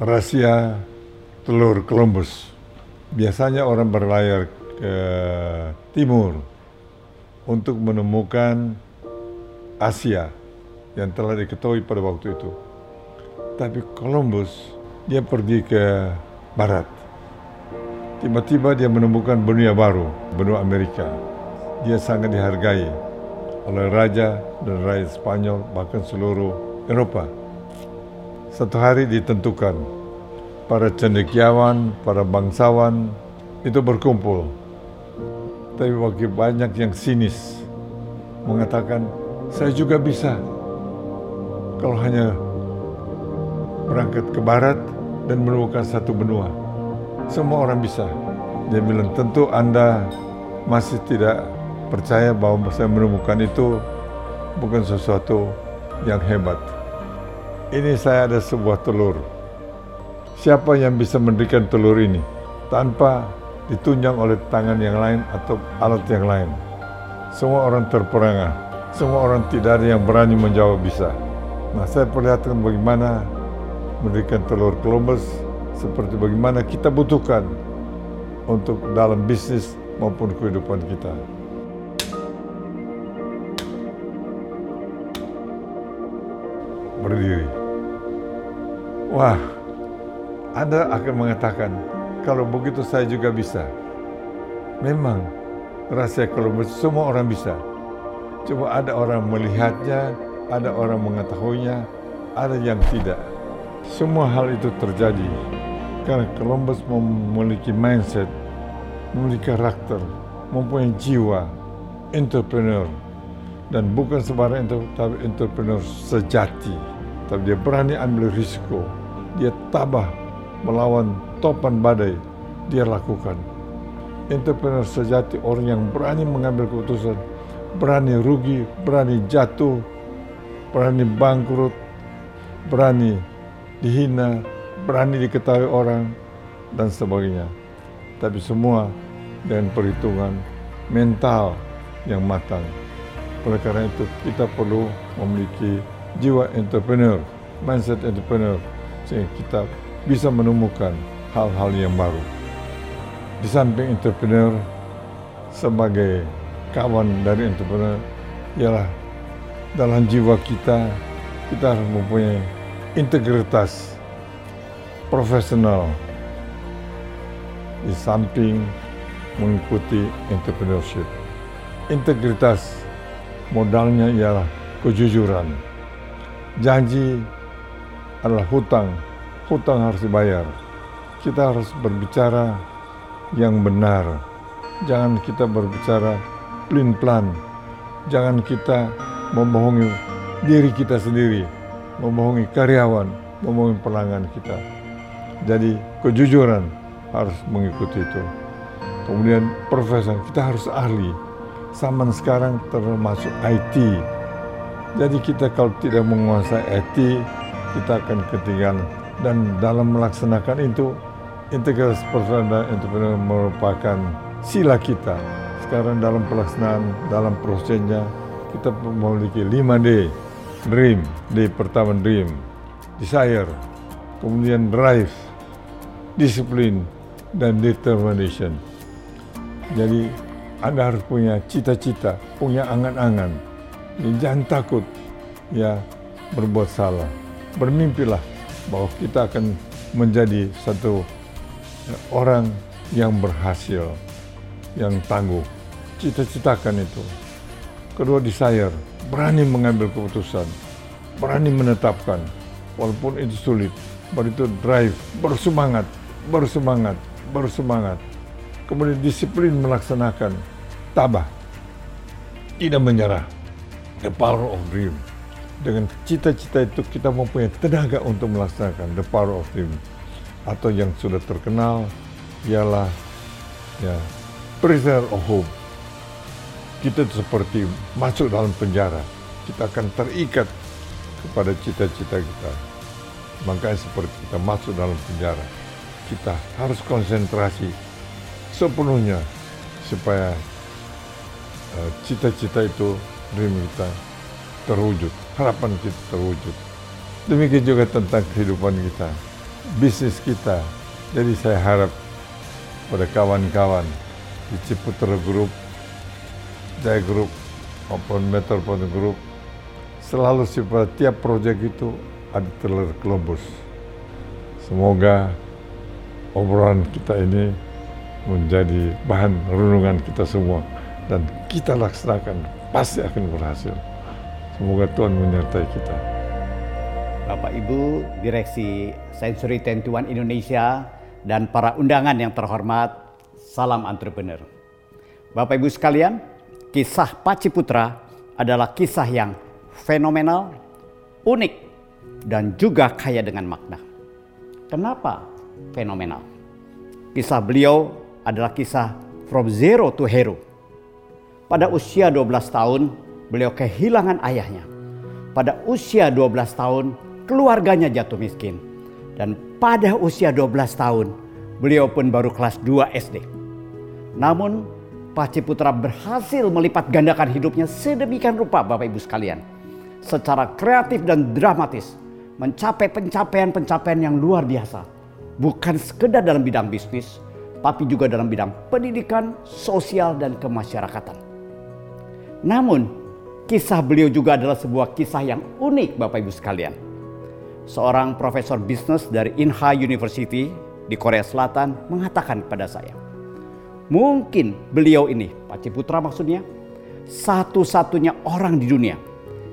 rahasia telur Columbus. Biasanya orang berlayar ke timur untuk menemukan Asia yang telah diketahui pada waktu itu. Tapi Columbus dia pergi ke barat. Tiba-tiba dia menemukan benua baru, benua Amerika. Dia sangat dihargai oleh raja dan rakyat Spanyol bahkan seluruh Eropa. Satu hari ditentukan para cendekiawan, para bangsawan itu berkumpul. Tapi bagi banyak yang sinis mengatakan saya juga bisa kalau hanya berangkat ke barat dan menemukan satu benua. Semua orang bisa. Dia bilang tentu Anda masih tidak percaya bahwa saya menemukan itu bukan sesuatu yang hebat. Ini saya ada sebuah telur. Siapa yang bisa mendirikan telur ini tanpa ditunjang oleh tangan yang lain atau alat yang lain? Semua orang terperangah. Semua orang tidak ada yang berani menjawab bisa. Nah, saya perlihatkan bagaimana mendirikan telur Columbus seperti bagaimana kita butuhkan untuk dalam bisnis maupun kehidupan kita. Berdiri. Wah, Anda akan mengatakan, kalau begitu saya juga bisa. Memang, rahasia Columbus semua orang bisa. Cuma ada orang melihatnya, ada orang mengetahuinya, ada yang tidak. Semua hal itu terjadi karena Columbus memiliki mindset, memiliki karakter, mempunyai jiwa entrepreneur dan bukan sembarang tapi entrepreneur sejati. Tapi dia berani ambil risiko, dia tabah melawan topan badai, dia lakukan. Entrepreneur sejati orang yang berani mengambil keputusan, berani rugi, berani jatuh, berani bangkrut, berani dihina, berani diketahui orang, dan sebagainya. Tapi semua dengan perhitungan mental yang matang. Oleh karena itu kita perlu memiliki jiwa entrepreneur, mindset entrepreneur, sehingga kita bisa menemukan hal-hal yang baru. Di samping entrepreneur, sebagai kawan dari entrepreneur, ialah dalam jiwa kita, kita harus mempunyai integritas profesional di samping mengikuti entrepreneurship. Integritas modalnya ialah kejujuran. Janji adalah hutang, hutang harus dibayar. Kita harus berbicara yang benar. Jangan kita berbicara plin-plan. Jangan kita membohongi diri kita sendiri, membohongi karyawan, membohongi pelanggan kita. Jadi kejujuran harus mengikuti itu. Kemudian profesor, kita harus ahli. Zaman sekarang termasuk IT. Jadi kita kalau tidak menguasai IT, kita akan ketinggalan. Dan dalam melaksanakan itu, integritas personal dan entrepreneur merupakan sila kita. Sekarang dalam pelaksanaan, dalam prosesnya, kita memiliki 5D. Dream, D pertama dream. Desire, kemudian drive, disiplin, dan determination. Jadi Anda harus punya cita-cita, punya angan-angan. Jangan takut ya berbuat salah. Bermimpilah bahwa kita akan menjadi satu orang yang berhasil, yang tangguh. Cita-citakan itu. Kedua desire, berani mengambil keputusan, berani menetapkan, walaupun itu sulit. Baru itu drive, bersemangat, bersemangat, bersemangat. Kemudian disiplin melaksanakan, tabah, tidak menyerah. The power of dream. Dengan cita-cita itu kita mempunyai tenaga untuk melaksanakan the power of dream. Atau yang sudah terkenal ialah ya prisoner of hope. Kita seperti masuk dalam penjara. Kita akan terikat kepada cita-cita kita. Makanya seperti kita masuk dalam penjara kita harus konsentrasi sepenuhnya supaya uh, cita-cita itu dream kita terwujud, harapan kita terwujud. Demikian juga tentang kehidupan kita. bisnis kita. Jadi saya harap pada kawan-kawan di Ciputra Group, Jaya Group, maupun Metropolitan Group, selalu pada tiap proyek itu ada telur Columbus. Semoga obrolan kita ini menjadi bahan renungan kita semua dan kita laksanakan pasti akan berhasil. Semoga Tuhan menyertai kita. Bapak Ibu Direksi Sensory 21 Indonesia dan para undangan yang terhormat, salam entrepreneur. Bapak Ibu sekalian, kisah Paci Putra adalah kisah yang fenomenal, unik, dan juga kaya dengan makna. Kenapa fenomenal? Kisah beliau adalah kisah from zero to hero. Pada usia 12 tahun, beliau kehilangan ayahnya. Pada usia 12 tahun, keluarganya jatuh miskin. Dan pada usia 12 tahun, beliau pun baru kelas 2 SD. Namun, Paci Putra berhasil melipat gandakan hidupnya sedemikian rupa Bapak Ibu sekalian. Secara kreatif dan dramatis, mencapai pencapaian-pencapaian yang luar biasa. Bukan sekedar dalam bidang bisnis, tapi juga dalam bidang pendidikan, sosial, dan kemasyarakatan. Namun, kisah beliau juga adalah sebuah kisah yang unik Bapak Ibu sekalian. Seorang profesor bisnis dari Inha University di Korea Selatan mengatakan kepada saya, mungkin beliau ini, Pak Ciputra maksudnya, satu-satunya orang di dunia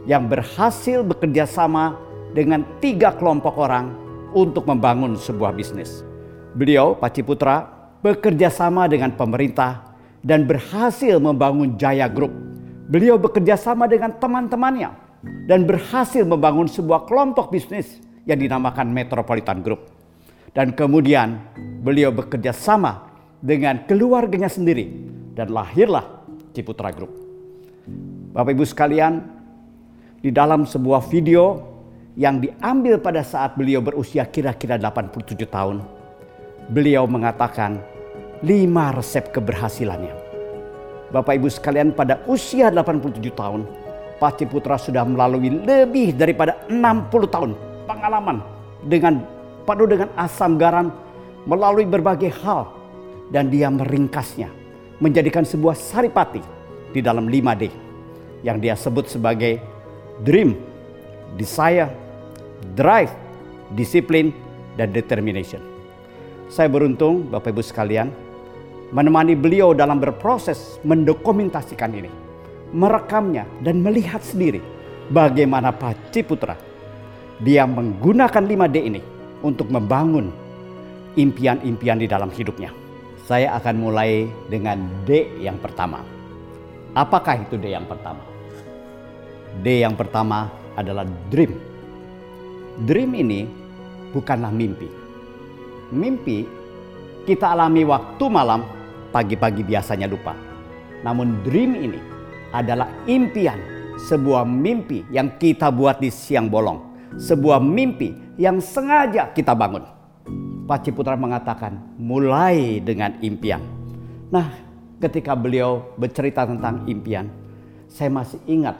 yang berhasil bekerja sama dengan tiga kelompok orang untuk membangun sebuah bisnis. Beliau, Pak Ciputra, bekerja sama dengan pemerintah dan berhasil membangun Jaya Group. Beliau bekerja sama dengan teman-temannya dan berhasil membangun sebuah kelompok bisnis yang dinamakan Metropolitan Group. Dan kemudian beliau bekerja sama dengan keluarganya sendiri dan lahirlah Ciputra Group. Bapak Ibu sekalian, di dalam sebuah video yang diambil pada saat beliau berusia kira-kira 87 tahun, beliau mengatakan lima resep keberhasilannya. Bapak Ibu sekalian pada usia 87 tahun, Paci Putra sudah melalui lebih daripada 60 tahun pengalaman dengan penuh dengan asam garam melalui berbagai hal dan dia meringkasnya menjadikan sebuah saripati di dalam 5D yang dia sebut sebagai dream, desire, drive, disiplin, dan determination. Saya beruntung Bapak Ibu sekalian menemani beliau dalam berproses mendokumentasikan ini. Merekamnya dan melihat sendiri bagaimana Pak Ciputra dia menggunakan 5D ini untuk membangun impian-impian di dalam hidupnya. Saya akan mulai dengan D yang pertama. Apakah itu D yang pertama? D yang pertama adalah dream. Dream ini bukanlah mimpi Mimpi kita alami waktu malam, pagi-pagi biasanya lupa. Namun dream ini adalah impian, sebuah mimpi yang kita buat di siang bolong. Sebuah mimpi yang sengaja kita bangun. Pak Ciputra mengatakan mulai dengan impian. Nah ketika beliau bercerita tentang impian, saya masih ingat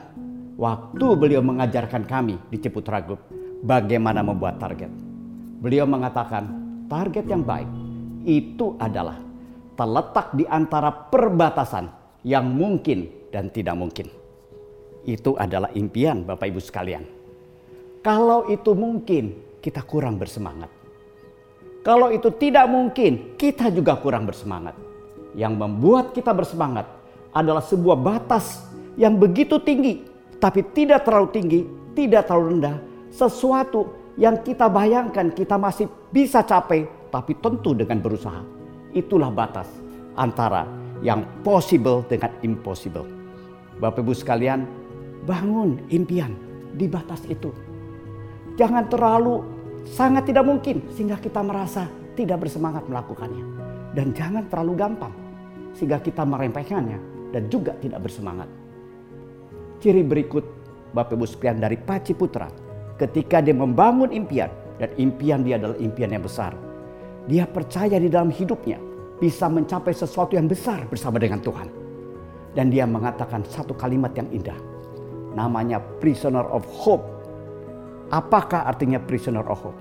waktu beliau mengajarkan kami di Ciputra Group bagaimana membuat target. Beliau mengatakan target yang baik itu adalah terletak di antara perbatasan yang mungkin dan tidak mungkin. Itu adalah impian Bapak Ibu sekalian. Kalau itu mungkin, kita kurang bersemangat. Kalau itu tidak mungkin, kita juga kurang bersemangat. Yang membuat kita bersemangat adalah sebuah batas yang begitu tinggi, tapi tidak terlalu tinggi, tidak terlalu rendah. Sesuatu yang kita bayangkan kita masih bisa capai, tapi tentu dengan berusaha. Itulah batas antara yang possible dengan impossible. Bapak Ibu sekalian, bangun impian di batas itu. Jangan terlalu sangat tidak mungkin sehingga kita merasa tidak bersemangat melakukannya. Dan jangan terlalu gampang sehingga kita meremehkannya dan juga tidak bersemangat. Ciri berikut Bapak Ibu sekalian dari Paci Putra ketika dia membangun impian dan impian dia adalah impian yang besar. Dia percaya di dalam hidupnya bisa mencapai sesuatu yang besar bersama dengan Tuhan. Dan dia mengatakan satu kalimat yang indah. Namanya prisoner of hope. Apakah artinya prisoner of hope?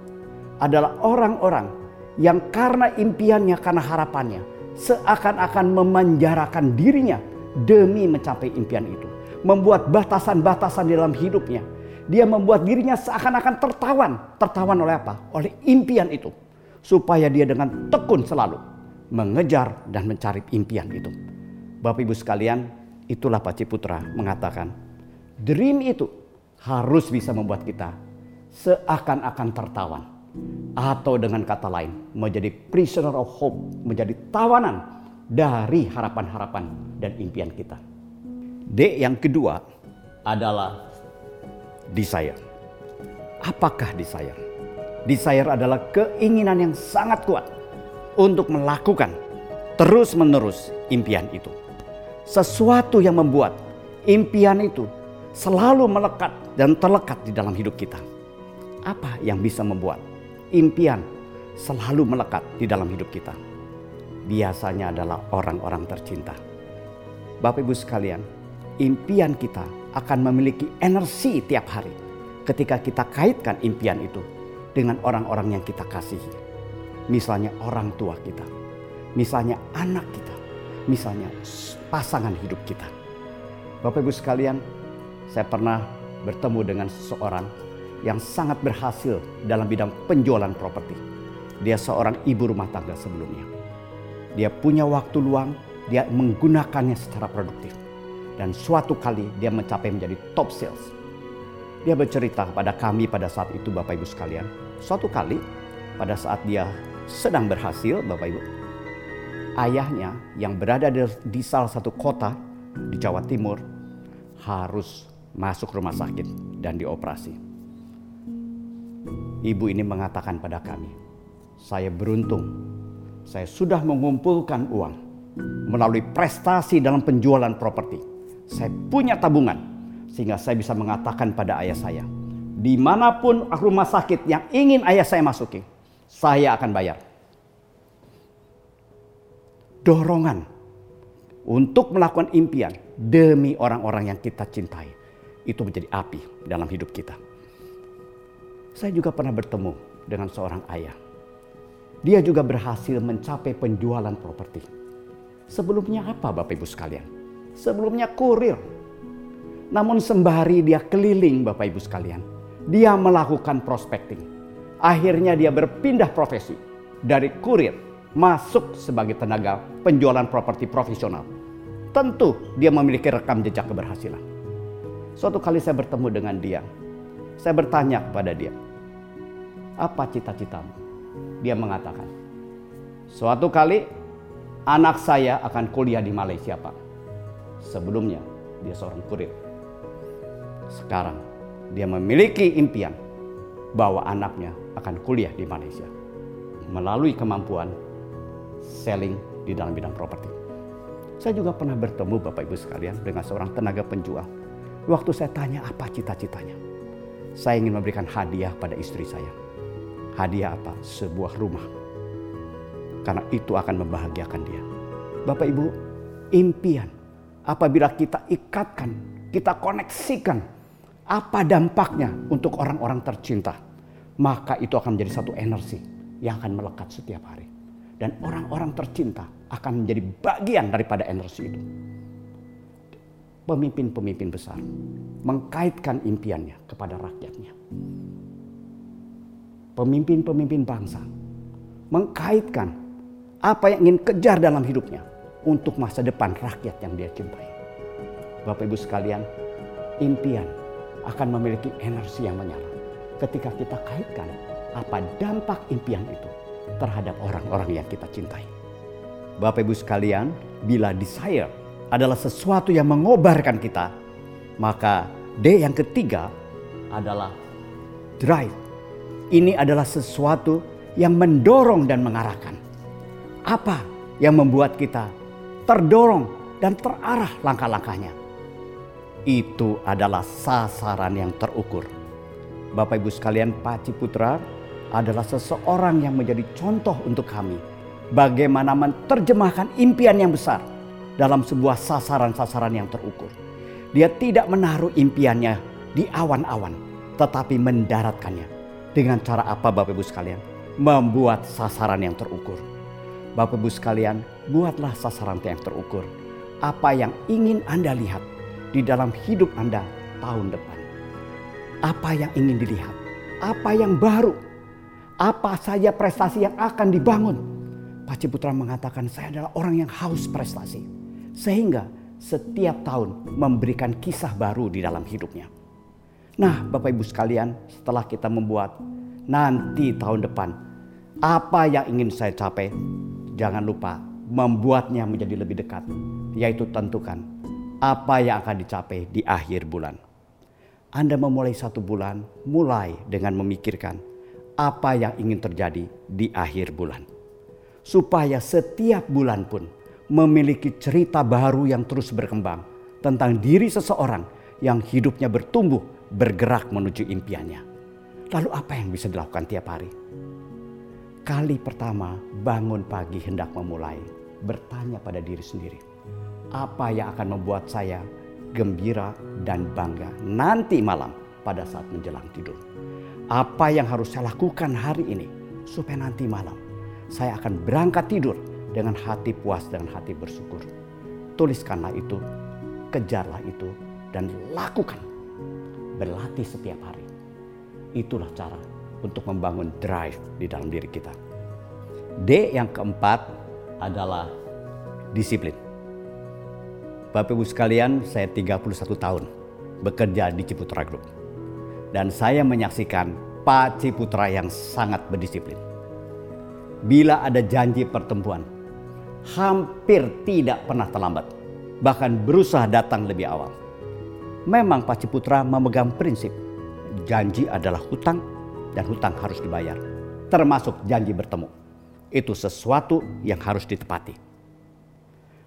adalah orang-orang yang karena impiannya, karena harapannya, seakan-akan memanjarakan dirinya demi mencapai impian itu. Membuat batasan-batasan dalam hidupnya. Dia membuat dirinya seakan-akan tertawan. Tertawan oleh apa? Oleh impian itu. Supaya dia dengan tekun selalu mengejar dan mencari impian itu. Bapak Ibu sekalian, itulah Pak Ciputra mengatakan, dream itu harus bisa membuat kita seakan-akan tertawan. Atau dengan kata lain, menjadi prisoner of hope, menjadi tawanan dari harapan-harapan dan impian kita. D yang kedua adalah desire. Apakah desire? Desire adalah keinginan yang sangat kuat untuk melakukan terus-menerus impian itu. Sesuatu yang membuat impian itu selalu melekat dan terlekat di dalam hidup kita. Apa yang bisa membuat impian selalu melekat di dalam hidup kita? Biasanya adalah orang-orang tercinta. Bapak Ibu sekalian, impian kita akan memiliki energi tiap hari ketika kita kaitkan impian itu dengan orang-orang yang kita kasihi. Misalnya orang tua kita, misalnya anak kita, misalnya pasangan hidup kita. Bapak Ibu sekalian, saya pernah bertemu dengan seseorang yang sangat berhasil dalam bidang penjualan properti. Dia seorang ibu rumah tangga sebelumnya. Dia punya waktu luang, dia menggunakannya secara produktif. Dan suatu kali dia mencapai menjadi top sales. Dia bercerita kepada kami pada saat itu Bapak Ibu sekalian. Suatu kali pada saat dia sedang berhasil Bapak Ibu ayahnya yang berada di salah satu kota di Jawa Timur harus masuk rumah sakit dan dioperasi. Ibu ini mengatakan pada kami, saya beruntung, saya sudah mengumpulkan uang melalui prestasi dalam penjualan properti. Saya punya tabungan sehingga saya bisa mengatakan pada ayah saya, di mana pun rumah sakit yang ingin ayah saya masuki, saya akan bayar dorongan untuk melakukan impian demi orang-orang yang kita cintai. Itu menjadi api dalam hidup kita. Saya juga pernah bertemu dengan seorang ayah. Dia juga berhasil mencapai penjualan properti. Sebelumnya apa Bapak Ibu sekalian? Sebelumnya kurir. Namun sembari dia keliling Bapak Ibu sekalian. Dia melakukan prospecting. Akhirnya dia berpindah profesi dari kurir masuk sebagai tenaga penjualan properti profesional. Tentu dia memiliki rekam jejak keberhasilan. Suatu kali saya bertemu dengan dia. Saya bertanya kepada dia, apa cita-citamu? Dia mengatakan, suatu kali anak saya akan kuliah di Malaysia Pak. Sebelumnya dia seorang kurir. Sekarang dia memiliki impian bahwa anaknya akan kuliah di Malaysia. Melalui kemampuan selling di dalam bidang properti. Saya juga pernah bertemu Bapak Ibu sekalian dengan seorang tenaga penjual. Waktu saya tanya apa cita-citanya. Saya ingin memberikan hadiah pada istri saya. Hadiah apa? Sebuah rumah. Karena itu akan membahagiakan dia. Bapak Ibu, impian apabila kita ikatkan, kita koneksikan apa dampaknya untuk orang-orang tercinta, maka itu akan menjadi satu energi yang akan melekat setiap hari dan orang-orang tercinta akan menjadi bagian daripada energi itu. Pemimpin-pemimpin besar mengkaitkan impiannya kepada rakyatnya. Pemimpin-pemimpin bangsa mengkaitkan apa yang ingin kejar dalam hidupnya untuk masa depan rakyat yang dia cintai. Bapak Ibu sekalian, impian akan memiliki energi yang menyala ketika kita kaitkan apa dampak impian itu terhadap orang-orang yang kita cintai. Bapak Ibu sekalian, bila desire adalah sesuatu yang mengobarkan kita, maka D yang ketiga adalah drive. Ini adalah sesuatu yang mendorong dan mengarahkan. Apa yang membuat kita terdorong dan terarah langkah-langkahnya? Itu adalah sasaran yang terukur. Bapak Ibu sekalian, Pak Ciputra adalah seseorang yang menjadi contoh untuk kami. Bagaimana menerjemahkan impian yang besar dalam sebuah sasaran-sasaran yang terukur. Dia tidak menaruh impiannya di awan-awan, tetapi mendaratkannya Dengan cara apa Bapak Ibu sekalian? Membuat sasaran yang terukur. Bapak Ibu sekalian, buatlah sasaran yang terukur. Apa yang ingin Anda lihat di dalam hidup Anda tahun depan. Apa yang ingin dilihat? Apa yang baru? Apa saja prestasi yang akan dibangun? Pak Ciputra mengatakan saya adalah orang yang haus prestasi. Sehingga setiap tahun memberikan kisah baru di dalam hidupnya. Nah Bapak Ibu sekalian setelah kita membuat nanti tahun depan apa yang ingin saya capai jangan lupa membuatnya menjadi lebih dekat yaitu tentukan apa yang akan dicapai di akhir bulan. Anda memulai satu bulan, mulai dengan memikirkan apa yang ingin terjadi di akhir bulan. Supaya setiap bulan pun memiliki cerita baru yang terus berkembang tentang diri seseorang yang hidupnya bertumbuh bergerak menuju impiannya. Lalu apa yang bisa dilakukan tiap hari? Kali pertama bangun pagi hendak memulai, bertanya pada diri sendiri. Apa yang akan membuat saya gembira dan bangga nanti malam pada saat menjelang tidur? Apa yang harus saya lakukan hari ini supaya nanti malam saya akan berangkat tidur dengan hati puas dan hati bersyukur. Tuliskanlah itu, kejarlah itu, dan lakukan. Berlatih setiap hari. Itulah cara untuk membangun drive di dalam diri kita. D yang keempat adalah disiplin. Bapak Ibu sekalian, saya 31 tahun bekerja di Ciputra Group. Dan saya menyaksikan Pak Ciputra yang sangat berdisiplin. Bila ada janji pertemuan, hampir tidak pernah terlambat. Bahkan berusaha datang lebih awal. Memang Pak Ciputra memegang prinsip janji adalah hutang dan hutang harus dibayar. Termasuk janji bertemu. Itu sesuatu yang harus ditepati.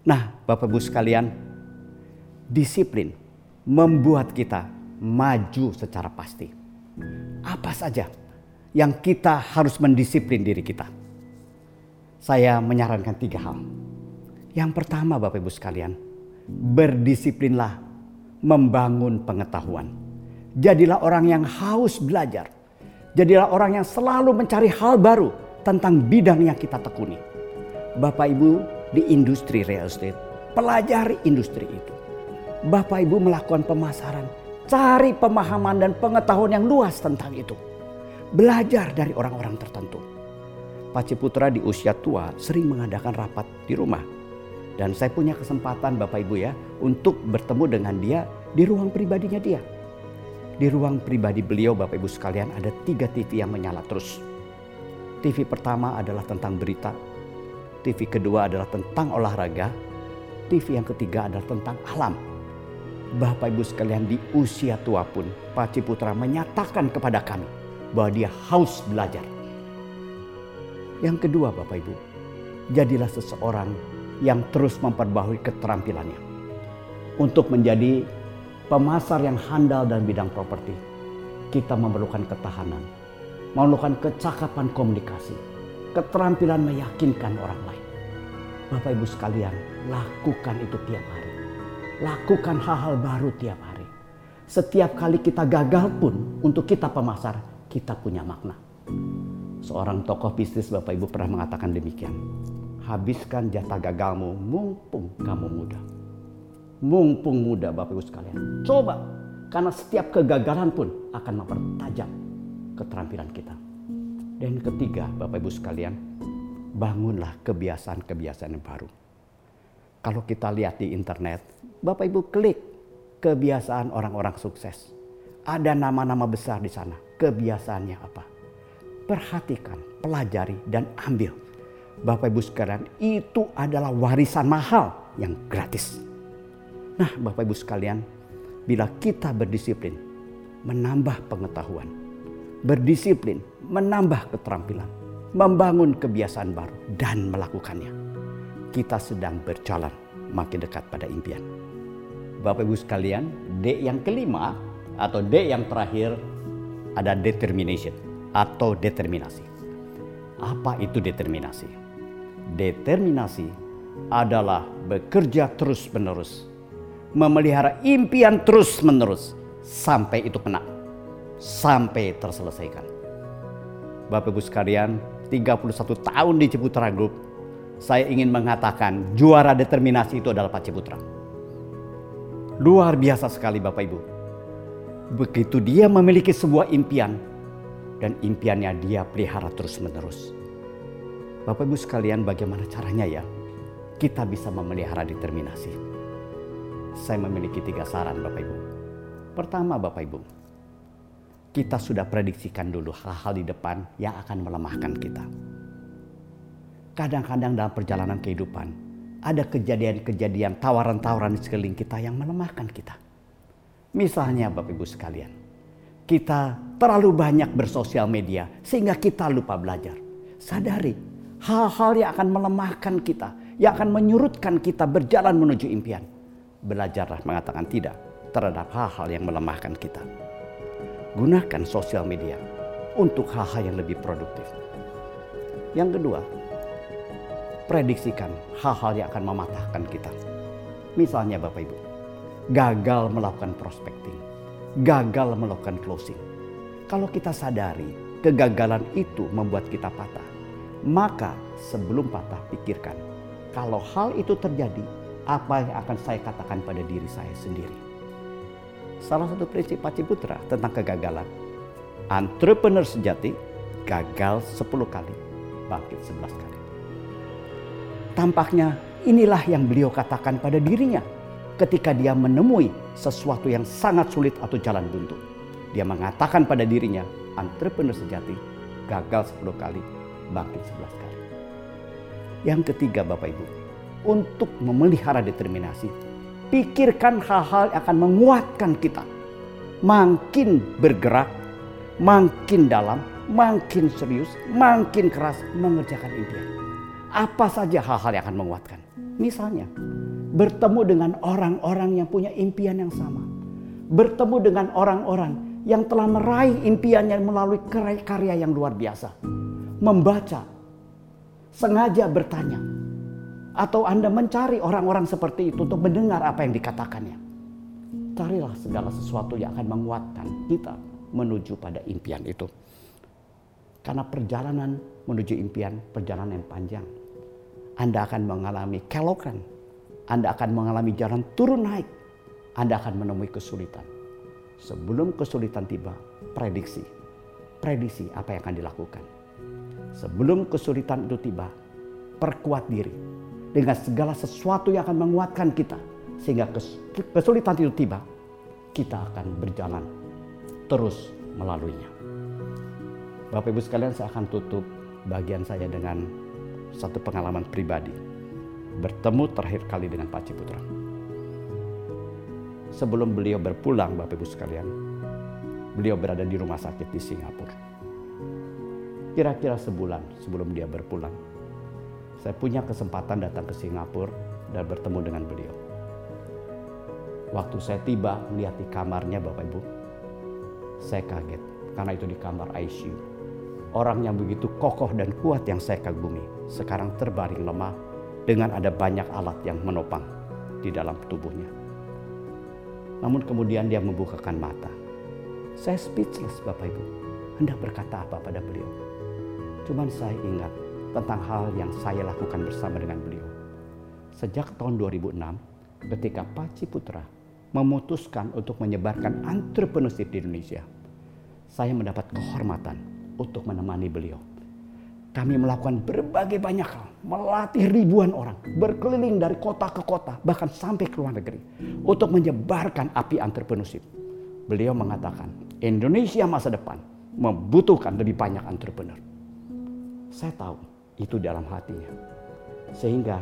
Nah Bapak Ibu sekalian, disiplin membuat kita maju secara pasti. Apa saja yang kita harus mendisiplin diri kita saya menyarankan tiga hal. Yang pertama Bapak Ibu sekalian, berdisiplinlah membangun pengetahuan. Jadilah orang yang haus belajar. Jadilah orang yang selalu mencari hal baru tentang bidang yang kita tekuni. Bapak Ibu di industri real estate, pelajari industri itu. Bapak Ibu melakukan pemasaran, cari pemahaman dan pengetahuan yang luas tentang itu. Belajar dari orang-orang tertentu Pak Ciputra di usia tua sering mengadakan rapat di rumah. Dan saya punya kesempatan Bapak Ibu ya untuk bertemu dengan dia di ruang pribadinya dia. Di ruang pribadi beliau Bapak Ibu sekalian ada tiga TV yang menyala terus. TV pertama adalah tentang berita. TV kedua adalah tentang olahraga. TV yang ketiga adalah tentang alam. Bapak Ibu sekalian di usia tua pun Pak Ciputra menyatakan kepada kami bahwa dia haus belajar yang kedua Bapak Ibu, jadilah seseorang yang terus memperbaharui keterampilannya. Untuk menjadi pemasar yang handal dalam bidang properti, kita memerlukan ketahanan, memerlukan kecakapan komunikasi, keterampilan meyakinkan orang lain. Bapak Ibu sekalian, lakukan itu tiap hari. Lakukan hal-hal baru tiap hari. Setiap kali kita gagal pun untuk kita pemasar, kita punya makna. Seorang tokoh bisnis Bapak Ibu pernah mengatakan demikian. Habiskan jatah gagalmu mumpung kamu muda. Mumpung muda Bapak Ibu sekalian. Coba. Karena setiap kegagalan pun akan mempertajam keterampilan kita. Dan ketiga Bapak Ibu sekalian. Bangunlah kebiasaan-kebiasaan yang baru. Kalau kita lihat di internet. Bapak Ibu klik kebiasaan orang-orang sukses. Ada nama-nama besar di sana. Kebiasaannya apa? perhatikan, pelajari, dan ambil. Bapak Ibu sekalian, itu adalah warisan mahal yang gratis. Nah, Bapak Ibu sekalian, bila kita berdisiplin, menambah pengetahuan, berdisiplin, menambah keterampilan, membangun kebiasaan baru, dan melakukannya, kita sedang berjalan makin dekat pada impian. Bapak Ibu sekalian, D yang kelima atau D yang terakhir ada determination atau determinasi. Apa itu determinasi? Determinasi adalah bekerja terus-menerus, memelihara impian terus-menerus sampai itu kena, sampai terselesaikan. Bapak Ibu sekalian, 31 tahun di Ciputra Group, saya ingin mengatakan juara determinasi itu adalah Pak Ciputra. Luar biasa sekali Bapak Ibu. Begitu dia memiliki sebuah impian, dan impiannya dia pelihara terus menerus. Bapak Ibu sekalian bagaimana caranya ya kita bisa memelihara determinasi. Saya memiliki tiga saran Bapak Ibu. Pertama Bapak Ibu, kita sudah prediksikan dulu hal-hal di depan yang akan melemahkan kita. Kadang-kadang dalam perjalanan kehidupan ada kejadian-kejadian tawaran-tawaran di sekeliling kita yang melemahkan kita. Misalnya Bapak Ibu sekalian, kita terlalu banyak bersosial media sehingga kita lupa belajar. Sadari hal-hal yang akan melemahkan kita, yang akan menyurutkan kita berjalan menuju impian. Belajarlah mengatakan tidak terhadap hal-hal yang melemahkan kita gunakan sosial media untuk hal-hal yang lebih produktif. Yang kedua, prediksikan hal-hal yang akan mematahkan kita. Misalnya Bapak Ibu, gagal melakukan prospecting, gagal melakukan closing. Kalau kita sadari kegagalan itu membuat kita patah, maka sebelum patah pikirkan, kalau hal itu terjadi, apa yang akan saya katakan pada diri saya sendiri salah satu prinsip Paci Putra tentang kegagalan. Entrepreneur sejati gagal 10 kali, bangkit 11 kali. Tampaknya inilah yang beliau katakan pada dirinya ketika dia menemui sesuatu yang sangat sulit atau jalan buntu. Dia mengatakan pada dirinya, entrepreneur sejati gagal 10 kali, bangkit 11 kali. Yang ketiga Bapak Ibu, untuk memelihara determinasi, pikirkan hal-hal yang akan menguatkan kita. Makin bergerak, makin dalam, makin serius, makin keras mengerjakan impian. Apa saja hal-hal yang akan menguatkan. Misalnya, bertemu dengan orang-orang yang punya impian yang sama. Bertemu dengan orang-orang yang telah meraih impiannya melalui karya yang luar biasa. Membaca, sengaja bertanya, atau Anda mencari orang-orang seperti itu untuk mendengar apa yang dikatakannya. Carilah segala sesuatu yang akan menguatkan kita menuju pada impian itu. Karena perjalanan menuju impian, perjalanan yang panjang. Anda akan mengalami kelokan. Anda akan mengalami jalan turun naik. Anda akan menemui kesulitan. Sebelum kesulitan tiba, prediksi. Prediksi apa yang akan dilakukan. Sebelum kesulitan itu tiba, perkuat diri dengan segala sesuatu yang akan menguatkan kita. Sehingga kesulitan itu tiba, kita akan berjalan terus melaluinya. Bapak Ibu sekalian saya akan tutup bagian saya dengan satu pengalaman pribadi. Bertemu terakhir kali dengan Pak Ciputra. Sebelum beliau berpulang Bapak Ibu sekalian, beliau berada di rumah sakit di Singapura. Kira-kira sebulan sebelum dia berpulang, saya punya kesempatan datang ke Singapura dan bertemu dengan beliau. Waktu saya tiba melihat di kamarnya Bapak Ibu, saya kaget karena itu di kamar ICU. Orang yang begitu kokoh dan kuat yang saya kagumi sekarang terbaring lemah dengan ada banyak alat yang menopang di dalam tubuhnya. Namun kemudian dia membukakan mata. Saya speechless Bapak Ibu. Hendak berkata apa pada beliau. Cuman saya ingat tentang hal yang saya lakukan bersama dengan beliau. Sejak tahun 2006, ketika Pak Ciputra memutuskan untuk menyebarkan entrepreneurship di Indonesia, saya mendapat kehormatan untuk menemani beliau. Kami melakukan berbagai banyak hal, melatih ribuan orang, berkeliling dari kota ke kota, bahkan sampai ke luar negeri, untuk menyebarkan api entrepreneurship. Beliau mengatakan, Indonesia masa depan membutuhkan lebih banyak entrepreneur. Saya tahu itu dalam hatinya. Sehingga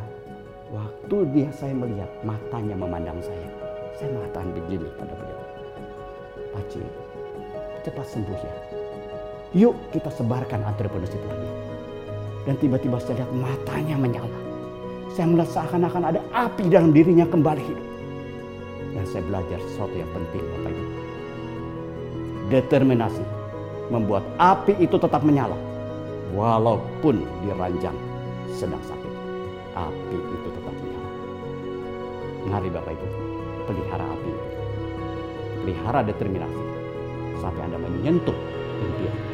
waktu dia saya melihat matanya memandang saya, saya mengatakan begini pada beliau. Paci, cepat sembuh ya. Yuk kita sebarkan entrepreneurship lagi. Dan tiba-tiba saya lihat matanya menyala. Saya melihat seakan-akan ada api dalam dirinya kembali hidup. Dan saya belajar sesuatu yang penting Bapak Ibu. Determinasi membuat api itu tetap menyala walaupun diranjang sedang sakit. Api itu tetap menyala. Mari Bapak Ibu, pelihara api. Pelihara determinasi sampai Anda menyentuh impian.